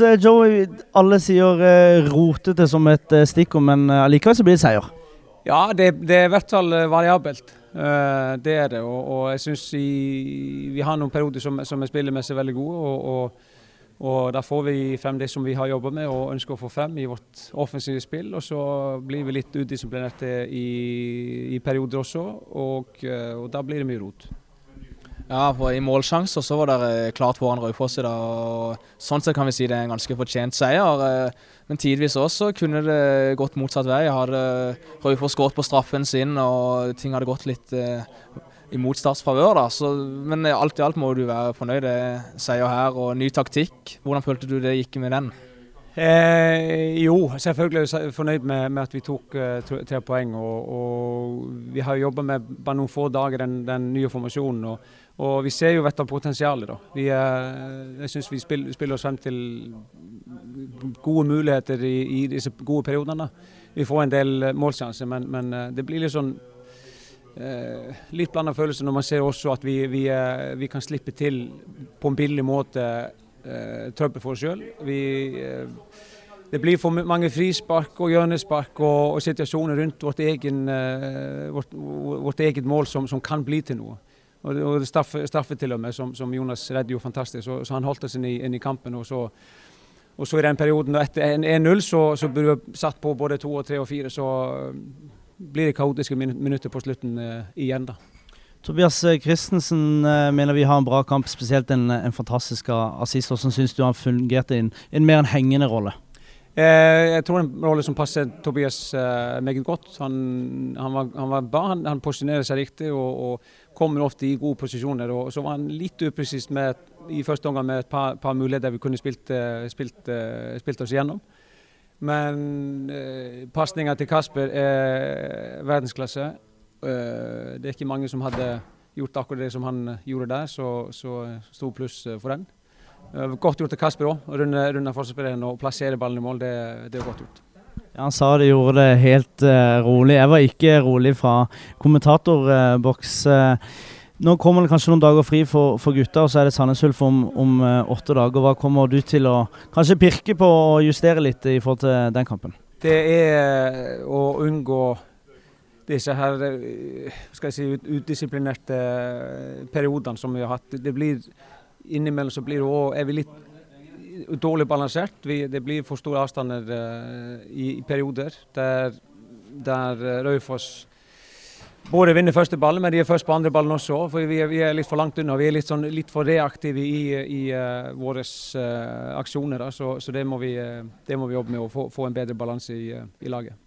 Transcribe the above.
Joey, alle sier uh, rotete som et uh, stikkord, men allikevel så blir det seier. Ja, det, det er i hvert fall variabelt. Uh, det er det. Og, og jeg syns vi har noen perioder som, som er spillemessig veldig gode. og, og og Da får vi frem det som vi har jobba med og ønsker å få frem i vårt offensive spill. Og så blir vi litt udisiplinerte i, i perioder også, og, og da blir det mye rot. Ja, for I målsjanser så var dere eh, klart foran Raufoss i dag. og Sånn sett kan vi si det er en ganske fortjent seier. Eh, men tidvis også kunne det gått motsatt vei. Hadde Raufoss gått på straffen sin og ting hadde gått litt eh, imot Starts favør. da. Men alt i alt må du være fornøyd. Det er seier her og ny taktikk. Hvordan følte du det gikk med den? Eh, jo, selvfølgelig er jeg fornøyd med, med at vi tok eh, tre poeng. Og, og vi har jobba med bare noen få dager den, den nye formasjonen. Og, og, vi ser jo dette potensialet. da. Vi, eh, jeg syns vi spiller, spiller, oss frem til gode muligheter i, i disse gode periodene. Vi får en del målsjanser, men, men uh, det blir litt sånn litt blanda følelser når man ser også at vi, vi, vi kan slippe til på en billig måte eh, trøbbel for oss sjøl. Eh, det blir for mange frispark og hjørnespark og, og situasjoner rundt vårt, egen, eh, vårt, vårt eget mål som, som, kan bli til noe. Og, og straffe, straffe, til og med, som, som Jonas redder jo fantastisk. Så, så han holdt oss inn i, inn i kampen. og så og så i den perioden etter 1-0 så, så burde vi satt på både to og tre og fire. Så blir det kaotiske minutter på slutten eh, igjen, da. Tobias Christensen eh, mener vi har en bra kamp, spesielt en, en fantastisk assist. Hvordan syns du han fungerte i en, en, mer en hengende rolle? Eh, jeg tror det er en rolle som passer Tobias eh, meget godt. Han, han, var, han, var, bra, han, han posisjonerer seg riktig og, og, kommer ofte i gode posisjoner. Og så var han litt upresis i første omgang med et par, par muligheter vi kunne spilt, spilt, spilt oss igjennom. Men eh, pasninga til Kasper er verdensklasse. Eh, det er ikke mange som hadde gjort akkurat det som han gjorde der, så, så stor pluss eh, for den. Eh, godt gjort til Kasper òg, å runde, runde forsvarsspilleren og plassere ballen i mål. Det, det er godt gjort. Ja, Han sa det gjorde det helt uh, rolig. Jeg var ikke rolig fra kommentatorboks. Uh, nå kommer det kanskje noen dager fri for, for gutta, og så er det Sandnes Ulf om, om uh, åtte dager. Hva kommer du til å kanskje pirke på og justere litt i forhold til den kampen? Det er å unngå disse her eh, skal jeg si, utdisiplinerte eh, periodene som vi har hatt. Det blir Innimellom så blir det òg er vi litt dårlig balansert. Vi, det blir for store avstander uh, i, i, perioder der, der Raufoss både vinner første ballen, men de er først på andre ballen også. for Vi er, vi er litt for langt unna. Vi er litt, sånn, litt for reaktive i, i uh, våre uh, aksjoner. Så, så det, må vi, det, må vi, jobbe med å få, få en bedre balanse i, i laget.